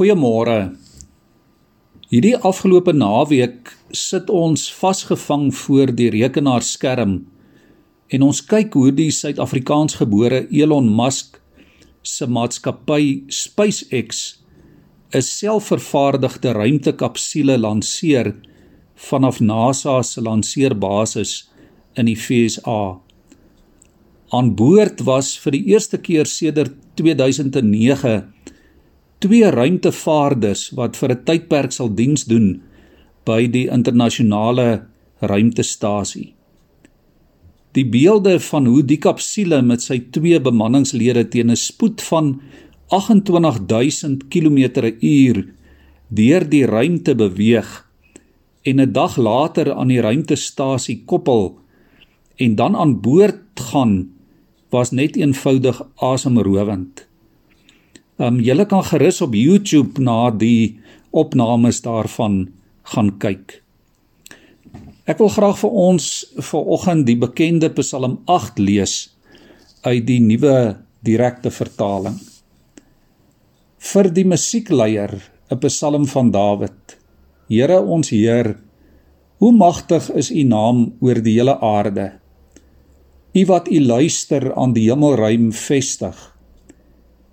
Goeiemôre. Hierdie afgelope naweek sit ons vasgevang voor die rekenaarskerm en ons kyk hoe die Suid-Afrikaansgebore Elon Musk se maatskappy SpaceX 'n selfvervaardigde ruimtekapsule lanseer vanaf NASA se lanseerbasis in die VSA. Aan boord was vir die eerste keer sedert 2009 twee ruimtevaarders wat vir 'n tydperk sal diens doen by die internasionale ruimtestasie. Die beelde van hoe die kapsule met sy twee bemanningslede teen 'n spoed van 28000 km/h deur die ruimte beweeg en 'n dag later aan die ruimtestasie koppel en dan aan boord gaan was net eenvoudig asemrowend. Ehm um, julle kan gerus op YouTube na die opnames daarvan gaan kyk. Ek wil graag vir ons vanoggend die bekende Psalm 8 lees uit die nuwe direkte vertaling. Vir die musiekleier, 'n Psalm van Dawid. Here ons Heer, hoe magtig is U naam oor die hele aarde. U wat U luister aan die hemelruim vestig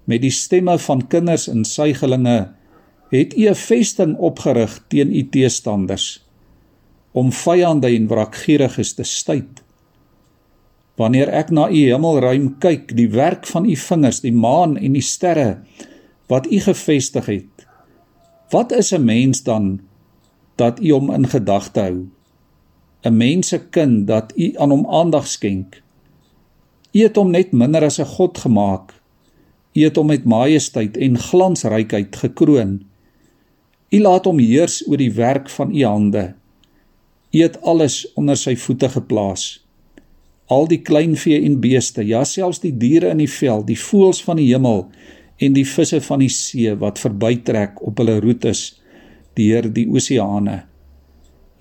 met die stemme van kinders en suigelinge het u 'n vesting opgerig teen u teestanders om vyande en wrakgieriges te stuit. Wanneer ek na u hemelruim kyk, die werk van u vingers, die maan en die sterre wat u gevestig het, wat is 'n mens dan dat u hom in gedagte hou? 'n Mens se kind dat u aan hom aandag skenk. U het hom net minder as 'n god gemaak U het hom met majesteit en glansrykheid gekroon. U laat hom heers oor die werk van u hande. U het alles onder sy voete geplaas. Al die kleinvee en beeste, ja selfs die diere in die veld, die voëls van die hemel en die visse van die see wat verbytrek op hulle roetes deur die oseane.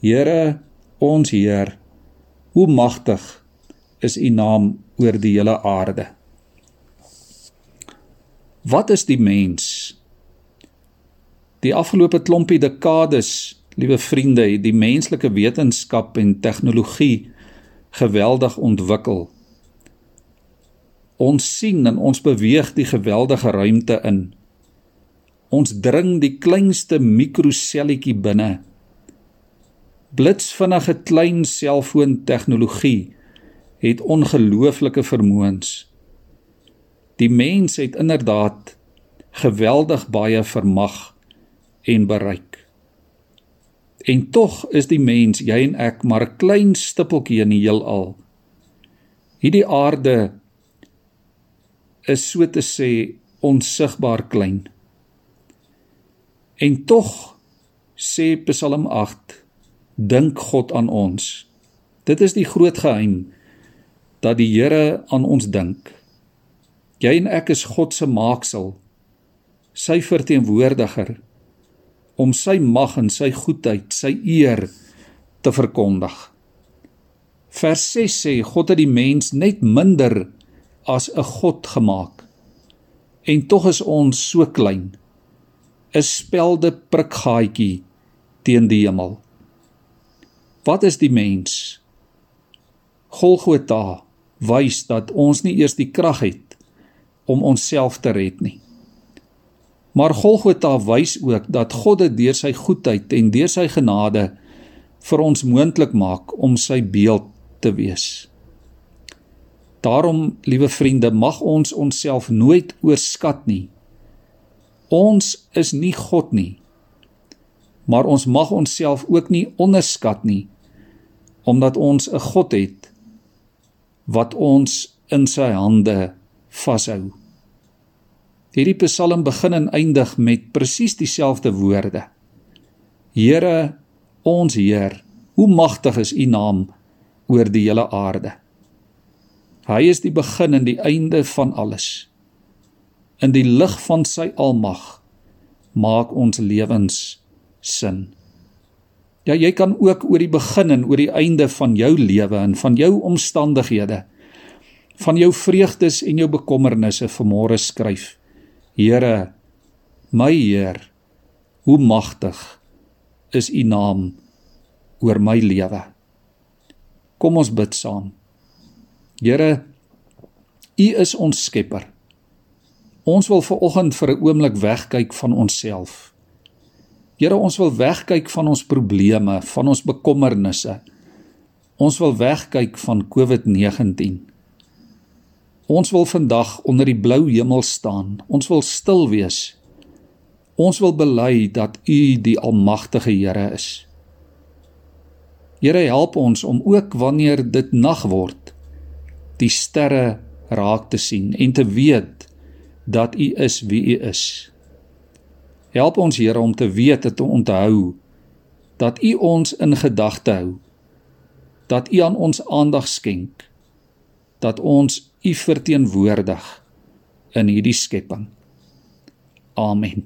Here, ons Heer, hoe magtig is u naam oor die hele aarde. Wat is die mens? Die afgelope klompie dekades, liewe vriende, het die menslike wetenskap en tegnologie geweldig ontwikkel. Ons sien en ons beweeg die geweldige ruimte in. Ons dring die kleinste mikroselletjie binne. Blitsvinnige klein selfoon tegnologie het ongelooflike vermoëns. Die mens het inderdaad geweldig baie vermag en bereik. En tog is die mens, jy en ek, maar 'n klein stippeltjie in die heelal. Hierdie aarde is so te sê onsigbaar klein. En tog sê Psalm 8, dink God aan ons. Dit is die groot geheim dat die Here aan ons dink. Jy en ek is God se maaksel, sy verteenwoordiger om sy mag en sy goedheid, sy eer te verkondig. Vers 6 sê God het die mens net minder as 'n god gemaak. En tog is ons so klein. 'n spelde prikgaatjie teen die hemel. Wat is die mens? Golgotha wys dat ons nie eers die krag het om onsself te red nie. Maar Golgotha wys ook dat God dit deur sy goedheid en deur sy genade vir ons moontlik maak om sy beeld te wees. Daarom, liewe vriende, mag ons onsself nooit oorskat nie. Ons is nie God nie. Maar ons mag onsself ook nie onderskat nie omdat ons 'n God het wat ons in sy hande vashou. Hierdie Psalm begin en eindig met presies dieselfde woorde. Here, ons Heer, hoe magtig is U naam oor die hele aarde. Hy is die begin en die einde van alles. In die lig van sy almag maak ons lewens sin. Ja, jy kan ook oor die begin en oor die einde van jou lewe en van jou omstandighede van jou vreugdes en jou bekommernisse vanmôre skryf. Here, my Heer, Hoe magtig is u naam oor my lewe. Kom ons bid saam. Here, u is ons skepper. Ons wil ver oggend vir 'n oomblik wegkyk van onsself. Here, ons wil wegkyk van ons probleme, van ons bekommernisse. Ons wil wegkyk van COVID-19. Ons wil vandag onder die blou hemel staan. Ons wil stil wees. Ons wil bely dat U die almagtige Here is. Here help ons om ook wanneer dit nag word die sterre raak te sien en te weet dat U is wie U is. Help ons Here om te weet en te onthou dat U ons in gedagte hou. Dat U aan ons aandag skenk. Dat ons U verteenwoordig in hierdie skepping. Amen.